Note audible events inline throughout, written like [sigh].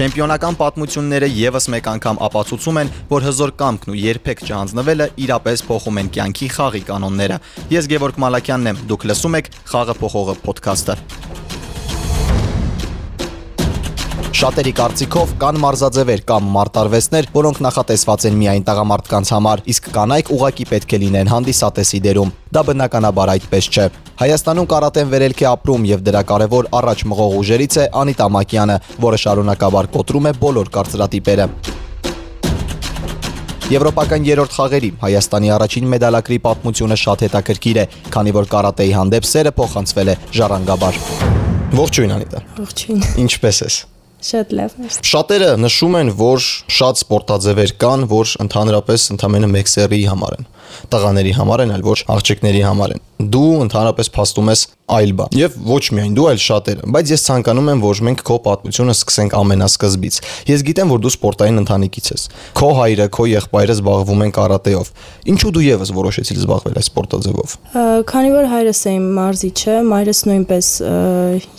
Չեմպիոնական պատմությունները եւս մեկ անգամ ապացուցում են, որ հզոր կամքն ու երբեք չհանձնվելը իրապես փոխում են կյանքի խաղի կանոնները։ Ես Գևորգ Մալակյանն եմ, դուք լսում եք Խաղը փոխողը ոդքասթը։ Շատերի կարծիքով կան մարզաձևեր կամ մարտարվեստներ, որոնք նախատեսված են միայն տղամարդկանց համար, իսկ կանայք ուղակի պետք է լինեն հանդիսատեսի դերում։ Դա բնականաբար այդպես չէ։ Հայաստանում կարատեն վերելք է ապրում եւ դրա կարևոր առաջ մղող ուժերից է Անիտա Մակյանը, որը շարունակաբար կոտրում է բոլոր կարծրատիպերը։ Եվրոպական երրորդ խաղերի Հայաստանի առաջին մեդալակրի պատմությունը շատ հետաքրքիր է, քանի որ կարատեի հանդեպ սերը փոխանցվել է ժառանգաբար։ Ողջույն Անիտա։ Ողջույն։ Ինչպե՞ս ես։ Շատ լավ։ Շատերը նշում են, որ շատ սպորտաձևեր կան, որ ընդհանրապես ընդամենը մեկ սերի համար են տղաների համար են, այլ ոչ աղջիկների համար են։ Դու ընդհանրապես փաստում ես այլ բան։ Եվ ոչ միայն դու, այլ շատերը, բայց ես ցանկանում եմ, որ մենք քո պատմությունը սկսենք ամենասկզբից։ Ես գիտեմ, որ դու սպորտային ընտանիքից ես։ Քո հայրը, քո եղբայրը զբաղվում են կարատեով։ Ինչու դու եւս որոշեցիր զբաղվել այս սպորտաձևով։ Քանի որ հայրս է իմ մարզիչը, մայրս նույնպես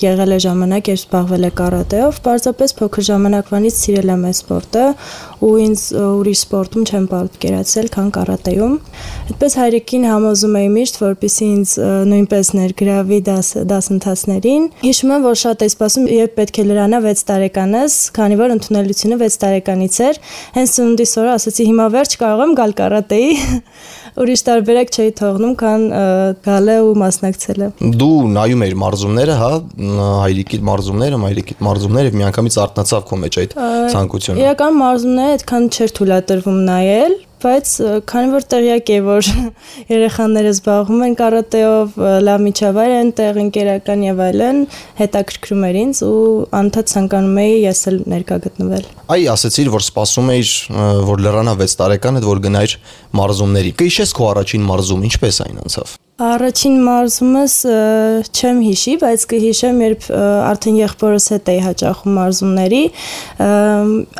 եղել է ժամանակ, երբ զբաղվել է կարատեով, պարզապես փոքր ժամանակվանից սիրել եմ այս սպորտը ու ինձ ուրիշ սպորտում չեմ պատկերացել, քան կարատեում։ Այդպես հայրիկին համոզում էի միշտ, որպեսզի ինձ նույնպես ներգրավի դաս դասընթացներին։ Հիշում եմ, որ շատ էի սպասում, երբ պետք է լրանա 6 տարեկանս, քանի որ ընդունելությունը 6 տարեկանից էր։ Հենց ծնունդիս օրը ասացի հիմա վերջ կարող եմ գալ կարատեի [laughs] ուրիշ տարբերակ չէի թողնում, քան գալը ու մասնակցելը։ Դու նայում էիր մարզումները, հա, հայրիկի մարզումները, մայրիկի մարզումները, միանգամից արտնացավ քո մեջ այդ ցանկությունը։ Իրական մարզումները այդքան չէր թույլատրվում նայել, բայց քանի որ տեղյակ է որ [laughs] երեխաները զբաղվում են կարատեով, լավ միջավայր են, տեղ ընկերական եւ այլն, հետաքրքրում էր ինձ ու անդադ ցանկանում էի ես էլ ներկա գտնվել։ Այ ասացիր, որ սպասում էիր, որ լրանա 6 տարեկան, այդ որ գնայր մարզումների։ Կհիշես քո առաջին մարզում, ինչպես այն անցավ։ Առաջին մարզումս չեմ հիշի, բայց կհիշեմ, երբ արդեն եղբորս հետ էի հաճախում մարզումների,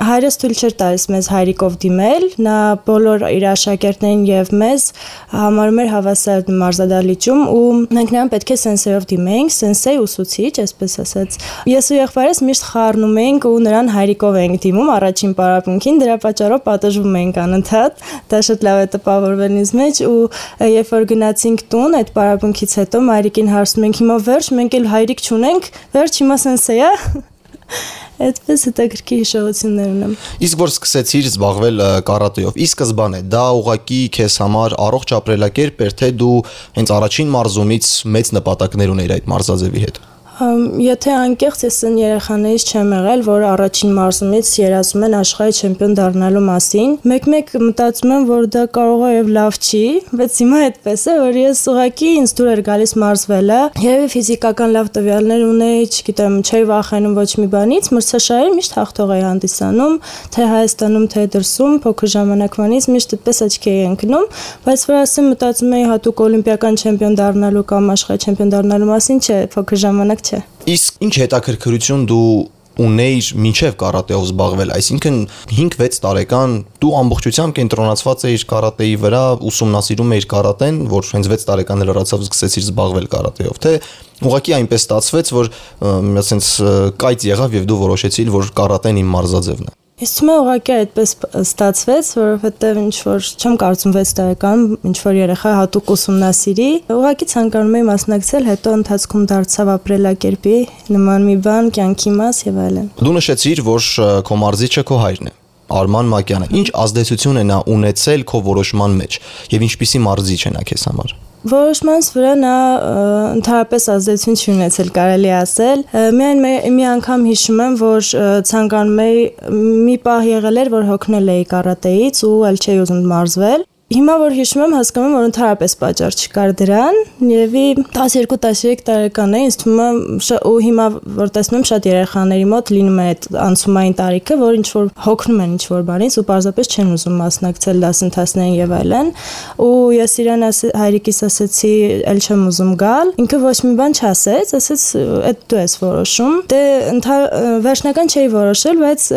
հայրս թույլ չէր տալիս մեզ հայրիկով դիմել, նա բոլոր իր աշակերտներին եւ մեզ համարում էր հավասար մարզադահլիճում ու մենք նրան պետք է սենսերով դիմեինք, սենսեյ ուսուցիչ, այսպես ասած։ Ես ու եղբայրս միշտ խառնում էինք ու նրան հայրիկով էինք դիմում առաջին պարապմունքին, դրա պատճառով պատժվում էինք անընդհատ։ Դա շատ լավ է տպավորվել ինձ մեջ ու երբ որ գնացինք տուն տուն, այդ պարապմունքից հետո մայրիկին հարցնում ենք հիմա վերջ, մենք էլ հայրիկ չունենք, վերջ հիմա սենսե է։ [laughs] Այդպես հետաքրքիր հիշողություններ ունեմ։ Իսկ որ սկսեցիր զբաղվել կարատեով, ի սկզբանե դա ուղակի քեզ համար առողջ ապրելակերպ էր, թե դու հենց առաջին մարզումից մեծ նպատակներ ունեիր այդ մարզաձևի հետ։ Եթե անկեղծ ես այն երեխաներից չեմ եղել, որ առաջին մարզումից երազում են աշխարհի չեմպիոն դառնալու մասին, մեկ-մեկ մտածում եմ, որ դա կարող է եւ լավ չի, բայց հիմա այդպես է, որ ես ուղակի ինձ դուր էր գալիս մարզվելը, երևի ֆիզիկական լավ տվյալներ ունեի, չգիտեմ, չէի վախենում ոչ մի բանից, մրցաշարի միշտ հաղթող էի հանդիսանում, թե Հայաստանում, թե դրսում, փոքր ժամանակվանից միշտ այդպես աչքի էի ընկնում, բայց որ ասեմ մտածում էի հատուկ օլիմպիական չեմպիոն դառնալու կամ աշխարհի չեմպիոն դառնալու մասին չէ, փոքր ժամանակ չէ։ Իսկ ինչ հետաքրքրություն դու ունեիր մինչև կարատեով զբաղվել, այսինքն 5-6 տարեկան դու ամբողջությամբ կենտրոնացված էիր կարատեի վրա, ուսումնասիրում էիր կարատեն, որ հենց 6 տարեկան լրացավ սկսեցիր զբաղվել կարատեով, թե ուղղակի այնպես ստացվեց, որ ասենց կայծ եղավ եւ դու որոշեցիր, որ կարատեն իմ մարզաձևն է։ Ես թվում է ուղղակի այդպես ստացվեց, որովհետև ինչ որ չեմ կարծում 6 տարեկան ինչ որ երեխա հատուկ ուսումնասիրի, ուղղակի ցանկանում էի մասնակցել, հետո ընթացքում դարձավ ապրելակերպի նման մի բան, կյանքի մաս եւ այլն։ Դու նշեցիր, որ քո մարզիչը քո հայրն է։ Արման Մակյանը։ Ինչ ազդեցություն է նա ունեցել քո որոշման մեջ եւ ինչպիսի մարզիչ է նա քեզ համար։ Որոշմանս վրա նա ընդհանրապես ազդեցություն չի ունեցել, կարելի ասել։ Միայն մի անգամ հիշում եմ, որ ցանկանում էի մի պահ եղել էր, որ հոգնել էի կարատեից ու ել չէի ուզում մարզվել Հիմա որ հիշում եմ, հասկանում եմ, որ ընդհանրապես պատճառ չկար դրան։ Երևի 12-13 տարեկան է, ինձ թվում է ու հիմա որ տեսնում եմ շատ երեխաների մոտ լինում է այդ անցումային տարիքը, որ ինչ որ հոգնում են ինչ որ բանից ու պարզապես չեն ուզում մասնակցել դասընթացներին եւ այլն։ Ու ես իրան հայրիկիս ասեցի, «Էլ չեմ ուզում գալ»։ Ինքը ոչ մի բան չասեց, ասեց, «Այդ դու ես որոշում»։ Դե վերջնական չէի որոշել, բայց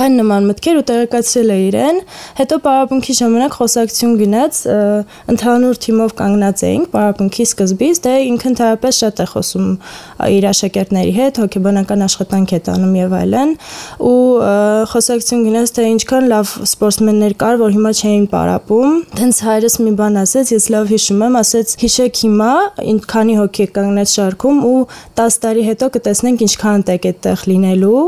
այն նման մտքեր ու տեղեկացրել է իրեն։ Հետո պարապմունքի ժամանակ խոսակցություն խոսակցություն գնաց, ընդհանուր թիմով կանգնած էինք պարապմունքի սկզբից, դե ինքը ընդհանրապես շատ է խոսում իր աշակերտների հետ, հոգեբանական աշխատանք է տանում եւ այլն, ու խոսակցություն գնաց թե ինչքան լավ սպորտսմեններ կար, որ հիմա չէին պարապում։ Դենց հայրս մի բան ասեց, ես լավ հիշում եմ, ասեց հիշեք հիմա, քանի հոգի է կանգնած շարքում ու 10 տարի հետո կտեսնենք ինչքան տեք այդտեղ լինելու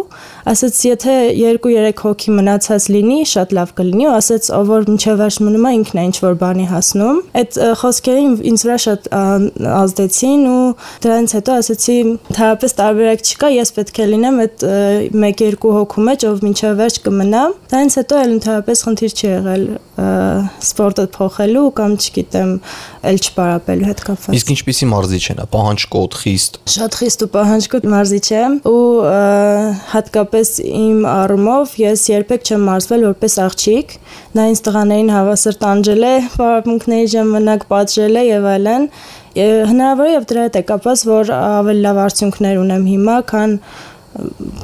ասաց եթե 2-3 հոգի մնացած լինի, շատ լավ կլինի, ու ասաց ով որ մինչև վերջ մնում է ինքն է ինչ որ բանի հասնում։ Այդ խոսքերին ինձ վրա շատ ազդեցին ու դրանից հետո ասացի թերապևտ տարբերակ չկա, ես պետք է լինեմ այդ 1-2 հոգու մեջ, ով մինչև վերջ կմնա։ Դրանից հետո էլ թերապևտ խնդիր չի եղել սպորտը փոխելու կամ չգիտեմ, ել չպարապելու հետ կապված։ Իսկ ինչպիսի մարզիչ նա, պահանջկոտ, խիստ։ Շատ խիստ ու պահանջկոտ մարզիչ է ու հատկապես հատկապես իմ առումով ես երբեք չեմ մարզվել որպես աղջիկ։ Նա ինձ տղաներին հավասար տանջել է, պարապմունքների ժամանակ պատժել է եւ այլն։ Հնարավոր է եւ դրա հետ է կապված, որ ավելի լավ արդյունքներ ունեմ հիմա, քան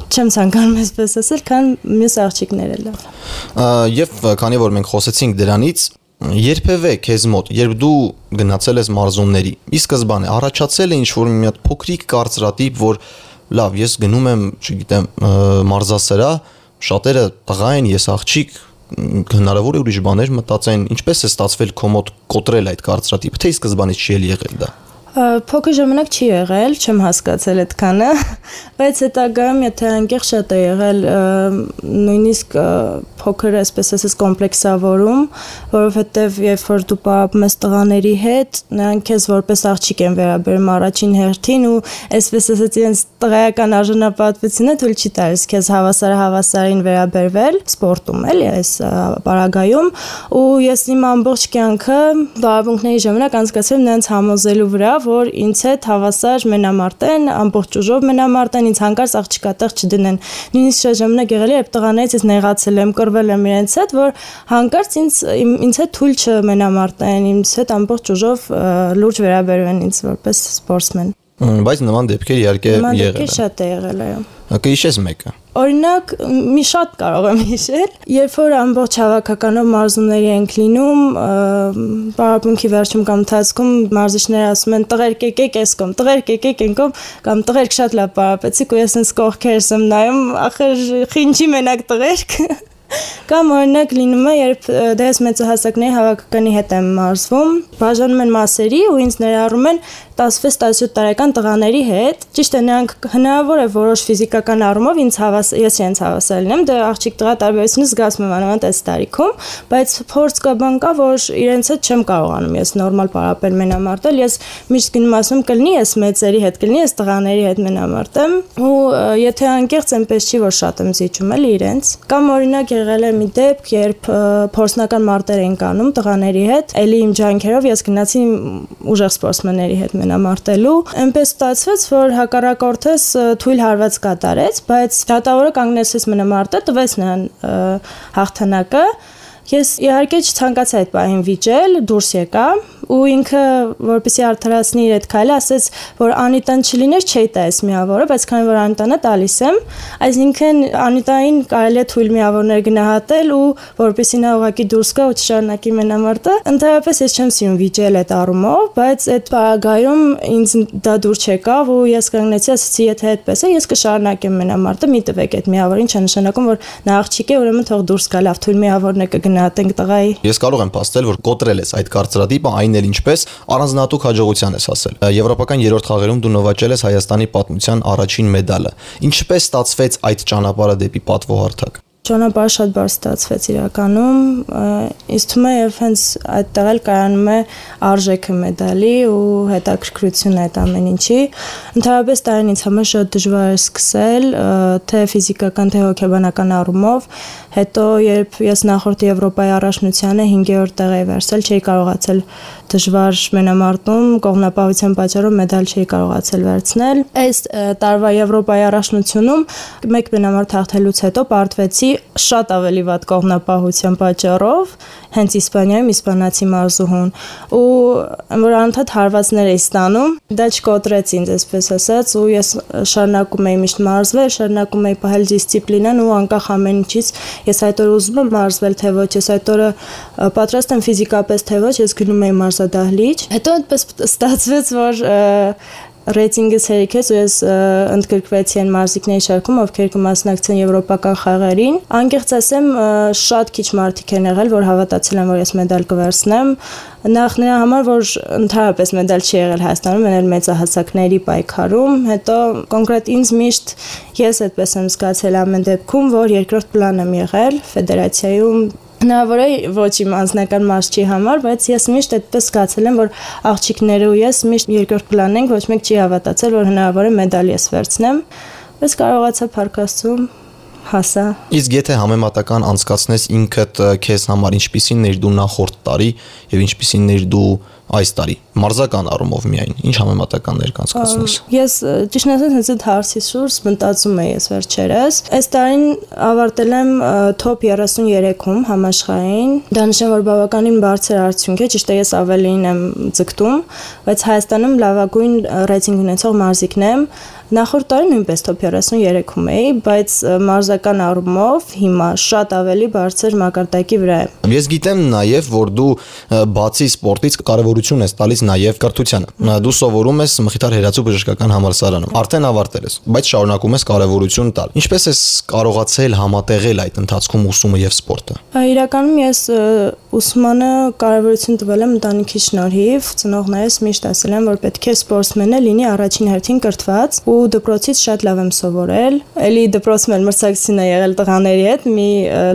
չեմ ցանկանում այսպես ասել, քան մյուս աղջիկները լավ։ Եվ քանի որ մենք խոսեցինք դրանից, երբևէ քեզ մոտ, երբ դու գնացել ես մարզումների, ի սկզբանե առաջացել է ինչ որ մի հատ փոքրիկ կարծրատիպ, որ լավ, ես գնում եմ, չգիտեմ, մարզասրա, շատերը տղա են, ես աղջիկ, հնարավոր է ուրիշ բաներ մտածեն, ինչպես է ստացվել քո մոտ կոտրել այդ կարծրատիպը, թե ի սկզբանից չի եղել դա։ Փոքր ժամանակ չի եղել, չեմ հասկացել այդքանը, [laughs] բայց հետագայում եթե անկեղ շատ է եղել նույնիսկ փոքր այսպես ասես կոմպլեքսավորում, որովհետև երբ որ դու պարապում ես տղաների հետ, նրանք քեզ որպես աղջիկ են վերաբերում առաջին հերթին ու այսպես ասած իրենց տղայական արժանապատվությունը թույլ չի տալիս քեզ հավասար հավասարին վերաբերվել սպորտում էլի այս պարագայում ու ես իմ ամբողջ կյանքը բարբունքների ժամանակ անցկացրել նրանց համոզելու վրա, որ ինձ հետ հավասար մենամարտեն, ամբողջ ուժով մենամարտեն, ինձ հանկարծ աղջիկատեղ չդնեն։ Նույնիսկ շատ ժամանակ եղել է, երբ տղաներից ես նեղացել եմ, կռվել եմ իրենց հետ, որ հանկարծ ինձ ինձ հետ թույլ չմենամարտեն, ինձ հետ ամբողջ ուժով լուրջ վերաբերվեն ինձ որպես սպորտսմեն։ Բայց նման դեպքեր իհարկե եղել են։ Նման դեպքեր շատ է եղել, այո։ Կհիշես մեկը։ Օրինակ, մի շատ կարող եմ հիշել, երբ որ ամբողջ հավաքականով մարզումների ենք լինում, բարապունքի վերջում կամ ընթացքում մարզիչները ասում են տղերք եկեք այս կողմ, տղերք եկեք այն կողմ, կամ տղերք շատ լավ բարապեցիք ու ես ինձ կողքերս եմ նայում, ախր խինջի մենակ տղերք [laughs] Կամ օրինակ լինում է, երբ դες մեծահասակների հավաքականի հետ եմ մարզվում, բաժանում են մասերի ու ինձ ներառում են 16-17 տարեկան տղաների հետ։ Ճիշտ է, նրանք հնարավոր է որոշ ֆիզիկական առումով ինձ հավաս ես իրենց հավասար լինեմ, դե աղջիկ տղա տարբերությունը զգացում եմ անանտ այս տարիքում, բայց փորձ կա բան կա, որ իրենց հետ չեմ կարողանում ես նորմալ պարապել մենամարտել։ Ես միշտ գնում ասում կլինի ես մեծերի հետ, կլինի ես տղաների հետ մենամարտեմ ու եթե անկեղծ այնպես չի որ շատ եմ զիջում էլի իրենց։ Կամ օրինակ եղել է մի դեպք, երբ փորձնական մարտեր են կանում տղաների հետ, ելի իմ ջանքերով ես գնացի ուժեղ սպորտսմենների հետ մենամարտելու։ Էնպես ստացվեց, որ հակառակորդս թույլ հարված կատարեց, բայց դատավորը կանգնեցրեց մենամարտը, տվեց նրան հաղթանակը Ես իհարկե չցանկացա այդ պահին վիճել, դուրս եկա ու ինքը որպեսի արդարացնի իր այդ քայլը, ասեց, որ Անիտան չլիներ, չէի տա այս միավորը, բայց քանի որ Անիտանը տալիս եմ, այսինքն Անիտային կարելի է թույլ միավորներ գնահատել ու որպեսի նա ուղակի դուրս գա ու չշարունակի մենամարտը։ Ընդհանրապես ես չեմ սիրում վիճել այդ առումով, բայց այդ պարագայում ինձ դա դուր չեկավ ու ես կանգնեցի, ասացի, եթե այդպես է, ես կշարունակեմ մենամարտը, մի տվեք այդ միավորին, չէ նշանակում, որ նա աղջիկ է, ուրեմն թող դուրս գա, լավ թույլ միավորն է կգնա գնահատենք տղայի։ Ես կարող եմ փաստել, որ կոտրել ես այդ կարծրատիպը, այն էլ ինչպես առանձնահատուկ հաջողության ես հասել։ Եվրոպական երրորդ խաղերում դու նվաճել ես Հայաստանի պատմության առաջին մեդալը։ Ինչպես ստացվեց այդ ճանապարհը դեպի պատվոհարթակ ճանապարհը շատ բարձ ստացվեց իրականում ինձ թվում է եւ հենց այդտեղ էլ կայանում է արժեքը մեդալի ու հետաքրքրությունը այդ ամեն ինչի ընդհանրապես տարին ինձ համար շատ դժվար է սկսել թե ֆիզիկական թե հոգեբանական առումով հետո երբ ես նախորդ Եվրոպայի առաջնությանը 5-րդ տեղ էի վերցել չէի կարողացել դժվար մենամարտում կողմնապահության պատճառով մեդալ չէի կարողացել վերցնել այս տարվա Եվրոպայի առաջնությունում մեկ մենամարտ հաղթելուց հետո պարտվեցի շատ ավելի վատ կողմնապահության պատճառով հենց Իսպանիայում իսպանացի մարզուհուն ու որ անդադ հարվածներ էի ստանում դա չկոտրեց ինձ այսպես ասած ու ես շարունակում էի միշտ մարզվել շարունակում էի պահել դիսցիպլինան ու անկախ ամեն ինչից ես այդ օրը ուզում եմ մարզվել թե ոչ ես այդ օրը պատրաստ եմ ֆիզիկապես թե ոչ ես գնում էի մարզադահլիճ հետո այդպես ստացվեց որ ռեյտինգս հերիքեց ու ես ընդգրկվեցի այն մարզիկների շարքում, ովքեր կմասնակցեն եվրոպական խաղերին։ Անկեղծ ասեմ, շատ քիչ մարդիկ են եղել, որ հավատացել են, որ ես մեդալ կվերցնեմ։ Նախ նրա համար, որ ընդհանրապես մեդալ չի եղել Հայաստանում, այլ մեծահասակների պայքարում, հետո կոնկրետ ինձ միշտ ես այդպես եմ զգացել ամեն դեպքում, որ երկրորդ պլան եմ եղել ֆեդերացիայում Հնարավոր է ոչ իմ անձնական մասչի համար, բայց ես միշտ այդպես զգացել եմ, որ աղջիկները ու ես միշտ երկրորդ պլան ենք, ոչ մեկ չի հավատացել, որ հնարավոր է մեդալ ես վերցնեմ, բայց կարողացա փառքաստում հասա։ Իսկ եթե համեմատական անցկացնես ինքդ քեզ համար ինչպիսին ներ դու նախորդ տարի եւ ինչպիսին ներ դու այս տարի մարզական առումով միայն ինչ համեմատականներ կանցկացնես Ես ճիշտ ասած հենց այդ հարցի շուրջ մտածում եի ես վերջերս այս տարին ավարտել եմ top 33-ում համաշխարհային դա նշան որ բավականին բարձր արդյունք է ճիշտ է ես ավելին եմ ձգտում բայց Հայաստանում լավագույն ռեյտինգ ունեցող մարզիկն եմ Նախորդ տարի նույնպես top 33-ում էի, բայց մարզական առումով հիմա շատ ավելի բարձր մակարդակի վրա եմ։ Ես գիտեմ նաև, որ դու բացի սպորտից կարևորություն ես տալիս նաև կրթությանը։ Դու սովորում ես Մխիթար Հերացու բժշկական համալսարանում։ Արդեն ավարտել ես, բայց շարունակում ես կարևորություն տալ։ Ինչպես ես կարողացել համատեղել այդ ընթացքում ուսումը եւ սպորտը։ Իրականում ես ուսմանը կարևորություն տվել եմ ընտանիքի շնորհիվ։ Ծնողներս միշտ ասել են, որ պետք է սպորտսմենը լինի առաջին հերթին կրթված ու դպրոցից շատ լավ եմ սովորել։ Էլի դպրոցում էլ մրցակցություն է եղել տղաների հետ, մի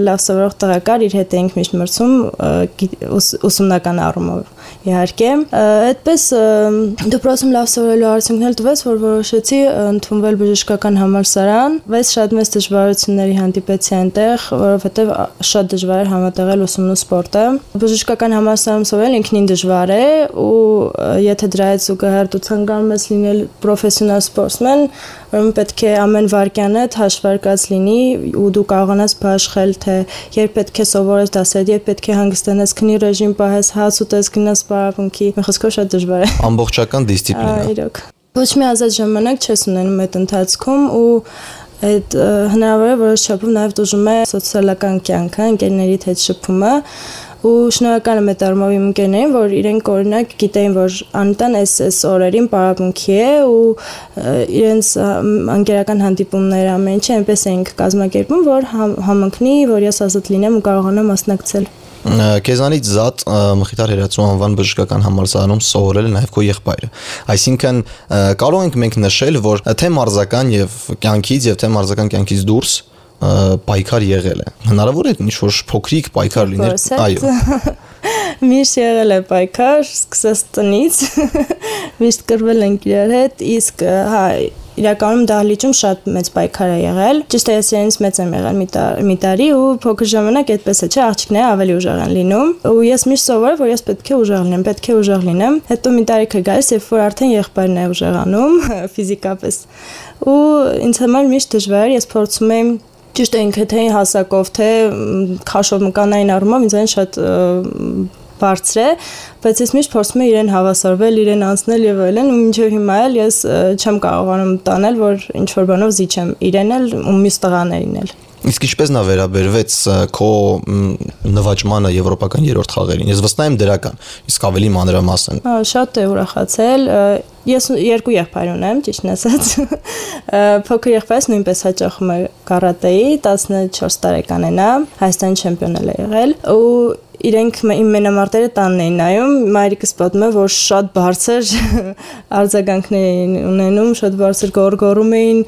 լավ սովորող տղա կար, իր հետ էինք միշտ մրցում ուսումնական առումով իհարկե։ Այդպես դպրոցում լավ սովորելու արդյունքն էլ տվեց, որ որոշեցի ընդունվել բժշկական համալսարան, բայց շատ մեծ դժվարությունների հանդիպեցի այնտեղ, որովհետև շատ դժվար էր համատեղել ուսումն ու սպորտը։ Բժշկական համալսարանում սովորել ինքնին դժվար է ու եթե դրանից ու գահարտու ցանկանում ես լինել պրոֆեսիոնալ սպորտսմեն, ուրեմն պետք է ամեն վարքյանդ հաշվարկած լինի ու դու կարողանաս բաշխել, թե երբ պետք է սովորես դասեր, երբ պետք է հանգստանաս, քնի ռեժիմ պահես, հաց ուտես, գնաս պարապմունքի, խոսքով շատ դժվար է։ Ամբողջական դիսցիպլինա։ Իրոք։ Ոչ մի ազատ ժամանակ չես ունենում այդ ընթացքում ու այդ հնարավոր է որոշ չափով նաև դժում է սոցիալական կյանքը, ընկերներից հետ շփումը ու շնորհակալ եմ այդ արմով իմ ընկերներին, որ իրենք օրինակ գիտեին, որ Անիտան այս այս օրերին պարապմունքի է ու իրենց անկերական հանդիպումները ամեն ինչը այնպես էինք կազմակերպում, որ համընկնի, որ ես ազատ լինեմ ու կարողանամ մասնակցել։ Քեզանից զատ Մխիթար Հերացու անվան բժշկական համալսարանում սովորել է նաև քո եղբայրը։ Այսինքն կարող ենք մենք նշել, որ թե մարզական եւ կյանքից եւ թե մարզական կյանքից դուրս պայքար եղել է։ Հնարավոր է ինչ որ փոքրիկ պայքար լիներ։ Այո։ [laughs] Միշտ եղել է պայքար, սկսած տնից։ [laughs] Միշտ կրվել ենք իրար հետ, իսկ հա իրականում դահլիճում շատ մեծ պայքար է եղել։ Ճիշտ է, ես իրենից մեծ եմ եղել մի տարի ու փոքր ժամանակ այդպես է, չէ, աղջիկները ավելի ուժեղ են լինում։ Ու ես միշտ սովորել, որ ես պետք է ուժեղ լինեմ, պետք է ուժեղ լինեմ։ Հետո մի տարիք է գալիս, երբ որ արդեն եղբայրն է ուժեղանում [laughs] ֆիզիկապես։ Ու ինձ համար միշտ դժվար ես փորձում եմ ճիշտ է ինքը թե հասակով, թե քաշով մկանային առումով ինձ այն շատ բարձր է, բայց ես միշտ փորձում եմ իրեն հավասարվել, իրեն անցնել եւ այլն, ու մինչեւ հիմա էլ ես չեմ կարողանում տանել, որ ինչ որ բանով զիջեմ իրեն էլ ու մյուս տղաներին էլ։ Իսկ ինչպես նա վերաբերվեց քո նվաճմանը եվրոպական երրորդ խաղերին։ Ես վստահ եմ դրական, իսկ ավելի մանրամասն։ շատ է ուրախացել։ Ես երկու եղբայր ունեմ, ճիշտն ասած։ Փոքր եղբայրս նույնպես հաճախում է կարատեի, 14 տարեկան է նա, Հայաստանի չեմպիոն է եղել ու իրենք իմ մենամարտերը տանն էին նայում, մայրիկս պատմում է, որ շատ բարձր [laughs] արձագանքներ էին ունենում, շատ բարձր գորգորում էին,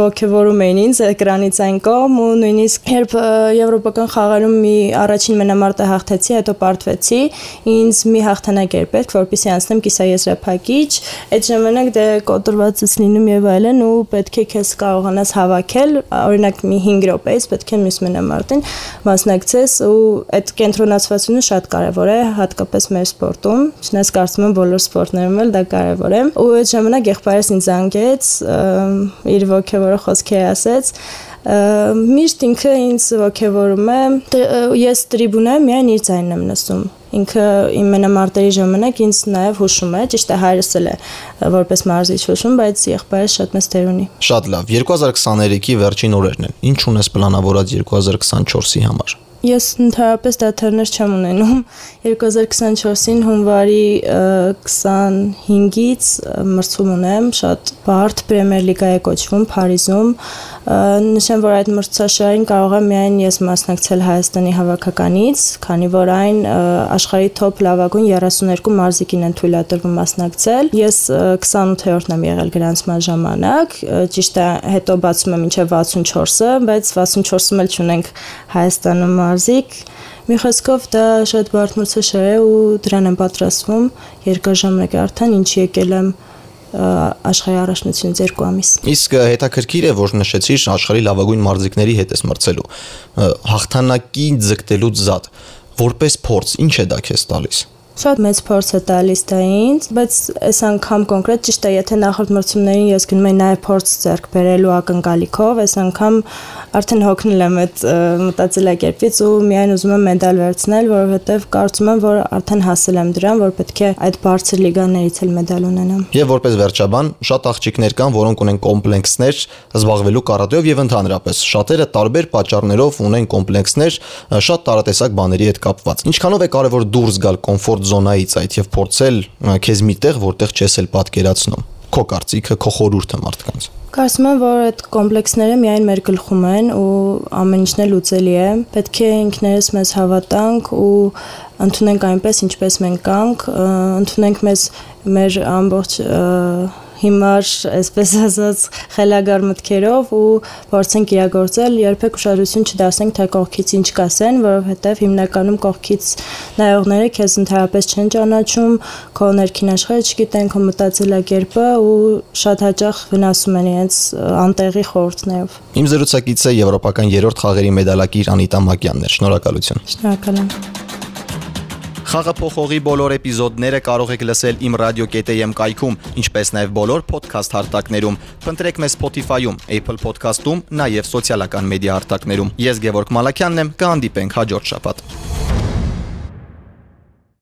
ողջևորում էին ինձ էկրանից այն կողմ ու նույնիսկ երբ եվրոպական խաղերում մի առաջին մենամարտը հաղթեցի, հետո պարտվեցի, ինձ մի հաղթանակ էր պետք, որպեսզի անցնեմ կիսաեզրափակիչ, այդ ժամանակ դե կոտրված ես լինում եւ այլն ու պետք է քեզ կարողանաս հավաքել, օրինակ մի 5 րոպեից պետք է մյուս մենամարտին մասնակցես ու այդ կենտրոն կենտրոնացվածությունը շատ կարևոր է, հատկապես մեր սպորտում։ Չնայած կարծում եմ բոլոր սպորտներում էլ դա կարևոր է։ Ու այդ ժամանակ եղբայրս ինձ զանգեց, իր ողջևորը խոսքեր ասեց, Միշտ ինքը ինձ ողջևորում է։ Ես տրիբունայում միայն իր ձայնն եմ լսում ինքը իմ մենամարտերի ժամանակ ինձ նաև հուշում է, ճիշտ է հայրս էլ է որպես մարզիչ հուշում, բայց եղբայրս շատ մեծ դեր ունի։ Շատ լավ։ 2023-ի վերջին օրերն են։ Ինչ ունես պլանավորած 2024-ի համար։ Ես ընդհանրապես դաթարներ չեմ ունենում. 2024-ին հունվարի 25-ից մրցում ունեմ, շատ բարդ Պրեմիեր լիգա է կոչվում Փարիզում։ Նշեմ, որ այդ մրցաշարին կարող եմ միայն ես մասնակցել Հայաստանի հավաքականից, քանի որ այն աշխարհի top լավագույն 32 մարզիկին են թույլատրվում մասնակցել։ Ես 28-րդն եմ եղել գրանցման ժամանակ, ճիշտ է, հետո բացում եմ մինչև 64-ը, բայց 64-ում էլ չունենք Հայաստանում մարզիկ։ Մի խոսքով դա շատ բարդ մրցաշար է ու դրան եմ պատրաստվում երկար ժամանակ արդեն ինչ եկել եմ աշխարհի առաջնությունից 2 ամիս։ Իսկ հետաքրքիր է, որ նշեցիր աշխարհի լավագույն մարզիկների հետ ես մրցելու։ Հաղթանակի ձգտելուց զատ որպես փորձ ինչ է դա քեզ տալիս։ Շատ մեծ փորձ է տալիս դա ինձ, բայց այս անգամ կոնկրետ ճիշտ է, եթե նախորդ մրցումներին ես գնում եի նաև փորձ ձեռք բերելու ակնկալիքով, այս անգամ արդեն հոգնել եմ այդ մտածելակերպից ու միայն ուզում եմ մեդալ վերցնել, որովհետև կարծում եմ, որ արդեն հասել եմ դրան, որ պետք է այդ բարձր լիգաներից էլ մեդալ ունենամ։ Եվ որպես վերջաբան, շատ աղջիկներ կան, որոնք ունեն կոմպլեքսներ զբաղվելու կարատեով եւ ընդհանրապես շատերը տարբեր պատճառներով ունեն կոմպլեքսներ շատ տարատեսակ բաների հետ կապված։ Ինչքանով է կարևոր դուրս գալ կոմֆորտ զոնայից այդ եւ փորձել քեզ մի տեղ, որտեղ չես էլ պատկերացնում։ Քո կարծիքը, քո խորհուրդը մարդկանց։ Կարծում եմ, որ այդ կոմպլեքսները միայն մեր գլխում են ու ամեն ինչն է լուծելի է։ Պետք է ինքներս մեզ հավատանք ու ընդունենք այնպես, ինչպես մենք կանք, ընդունենք մեզ մեր ամբողջ հիմար, այսպես ասած, խելագար մտքերով ու փորձենք իրագործել, երբեք ուշադրություն չդասենք թե կողքից ինչ կասեն, որովհետև հիմնականում կողքից նայողները քեզ ընդհանրապես չեն ճանաչում, քո ներքին աշխարհը չգիտեն, քո մտածելակերպը ու շատ հաճախ վնասում են իրենց անտեղի խորհուրդներով։ Իմ զրուցակիցը եվրոպական երրորդ խաղերի մեդալակիր Անիտա Մակյանն էր։ Շնորհակալություն։ Շնորհակալ եմ։ Խաղափոխողի բոլոր էպիզոդները կարող եք լսել իմ radio.am կայքում, ինչպես նաև բոլոր podcast հարթակներում։ Փնտրեք մեզ Spotify-ում, Apple Podcast-ում, նաև սոցիալական մեդիա հարթակներում։ Ես Գևորգ Մալաքյանն եմ, կհանդիպենք հաջորդ շաբաթ։